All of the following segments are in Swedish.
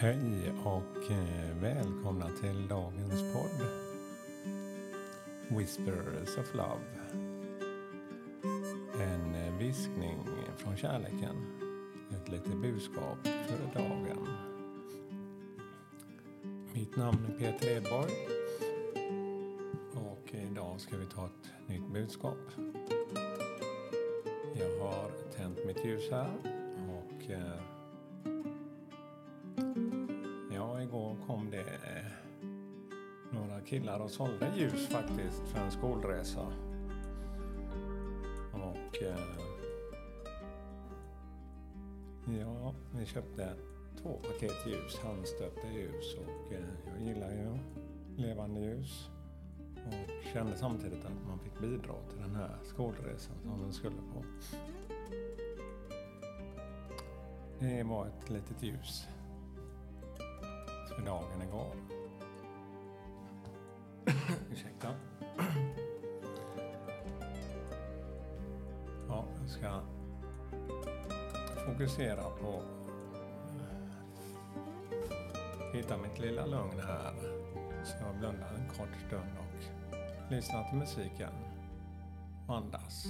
Hej och eh, välkomna till dagens podd. Whispers of Love. En eh, viskning från kärleken. Ett litet budskap för dagen. Mitt namn är Peter Edborg. Och idag ska vi ta ett nytt budskap. Jag har tänt mitt ljus här och eh, kom det några killar och sålde ljus faktiskt för en skolresa. Och eh, ja, vi köpte två paket ljus, handstöpta ljus och eh, jag gillar ju levande ljus. Och kände samtidigt att man fick bidra till den här skolresan som den skulle på. Det var ett litet ljus för dagen igår. Ursäkta. Ja, jag ska fokusera på hitta mitt lilla lugn här. Så jag blundar en kort stund och lyssnar till musiken. Andas.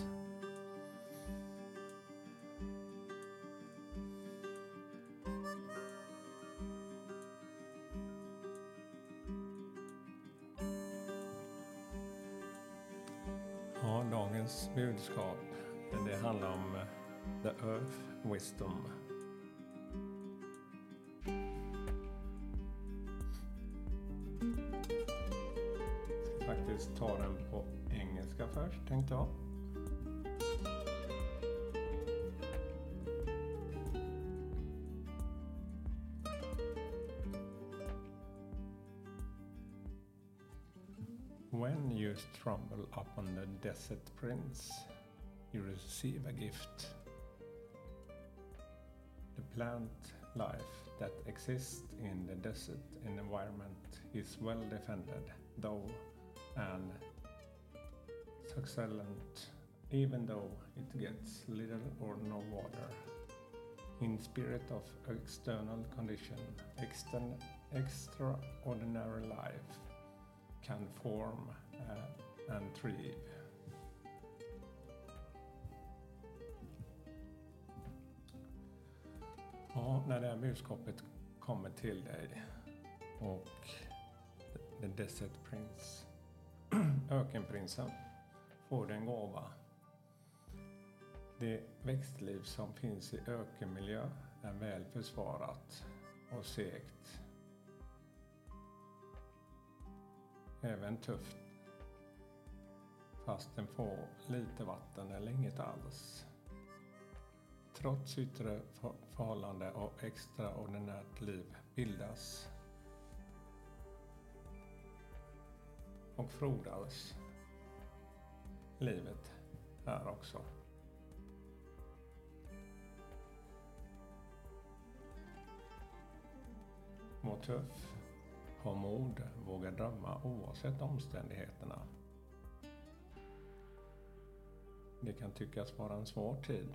Ja, dagens budskap det handlar om eh, the earth wisdom. Jag ska faktiskt ta den på engelska först tänkte jag. When you stumble upon the desert prince, you receive a gift. The plant life that exists in the desert environment is well defended, though and succulent, even though it gets little or no water. In spirit of external condition, extern, extraordinary life can form uh, and thrive. Ja, när det här budskapet kommer till dig och The Desert Prince, ökenprinsen, får du en gåva. Det växtliv som finns i ökenmiljö är väl försvarat och segt även tufft. Fast den får lite vatten eller inget alls. Trots yttre förhållande och extraordinärt liv bildas och frodas livet här också. Var tuff ha mod, våga drömma oavsett omständigheterna. Det kan tyckas vara en svår tid.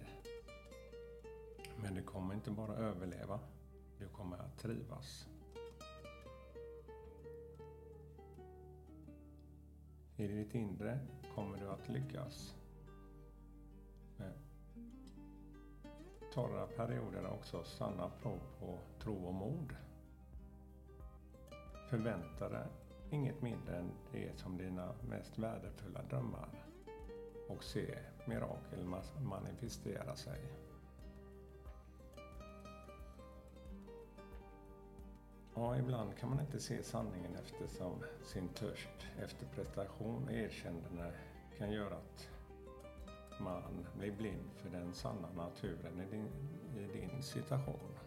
Men du kommer inte bara överleva, du kommer att trivas. I ditt inre kommer du att lyckas. Med torra perioder också sanna prov på tro och mod. Förvänta dig inget mindre än det som dina mest värdefulla drömmar och se mirakel manifestera sig. Ja, ibland kan man inte se sanningen eftersom sin törst efter prestation och erkännande kan göra att man blir blind för den sanna naturen i din, i din situation.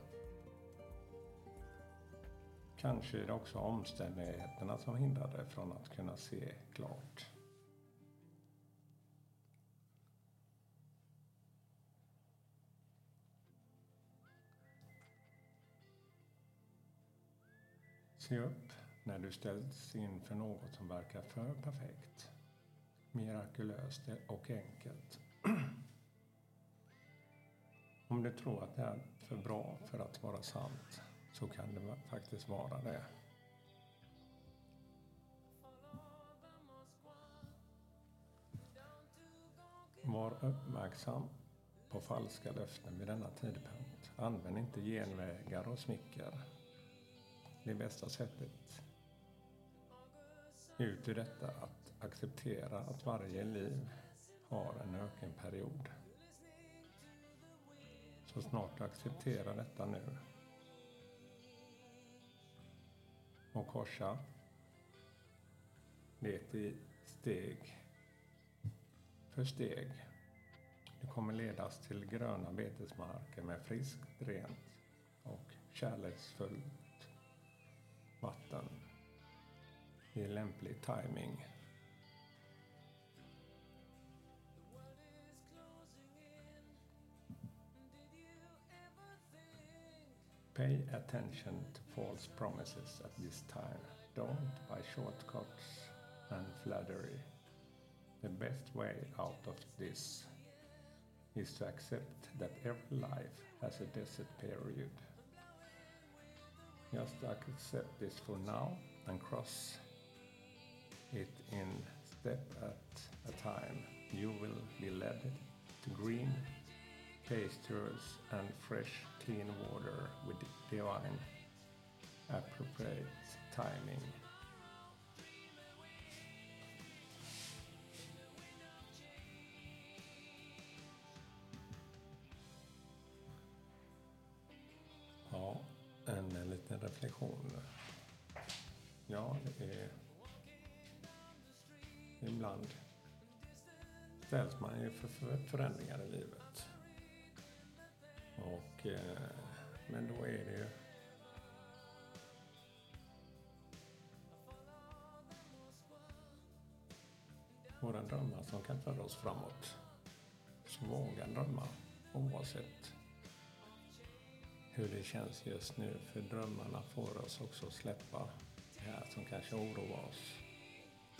Kanske är det också omständigheterna som hindrar dig från att kunna se klart. Se upp när du ställs inför något som verkar för perfekt, mirakulöst och enkelt. Om du tror att det är för bra för att vara sant så kan det faktiskt vara det. Var uppmärksam på falska löften vid denna tidpunkt. Använd inte genvägar och smicker. Det är bästa sättet ut ur detta att acceptera att varje liv har en ökenperiod. Så snart du accepterar detta nu och korsa det i steg för steg. Du kommer ledas till gröna betesmarker med friskt, rent och kärleksfullt vatten i lämplig timing. Pay attention to false promises at this time. Don't buy shortcuts and flattery. The best way out of this is to accept that every life has a desert period. Just accept this for now and cross it in step at a time. You will be led to green pastures and fresh, clean water with divine, appropriate timing. Ja, en, en liten reflektion. Ja, det är... Ibland ställs man ju för förändringar i livet. Och, eh, men då är det ju våra drömmar som kan föra oss framåt. Så våga drömma oavsett hur det känns just nu. För drömmarna får oss också släppa det här som kanske oroar oss.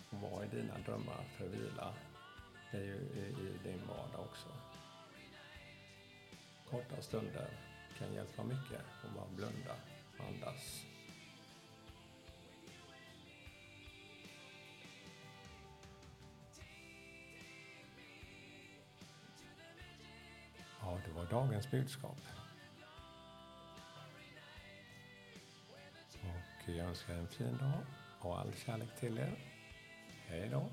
Och vad är dina drömmar för vila? Det är ju i, i din vardag också. Korta stunder kan hjälpa mycket om man blundar och andas. Ja, det var dagens budskap. Och jag önskar en fin dag och all kärlek till er. Hej då!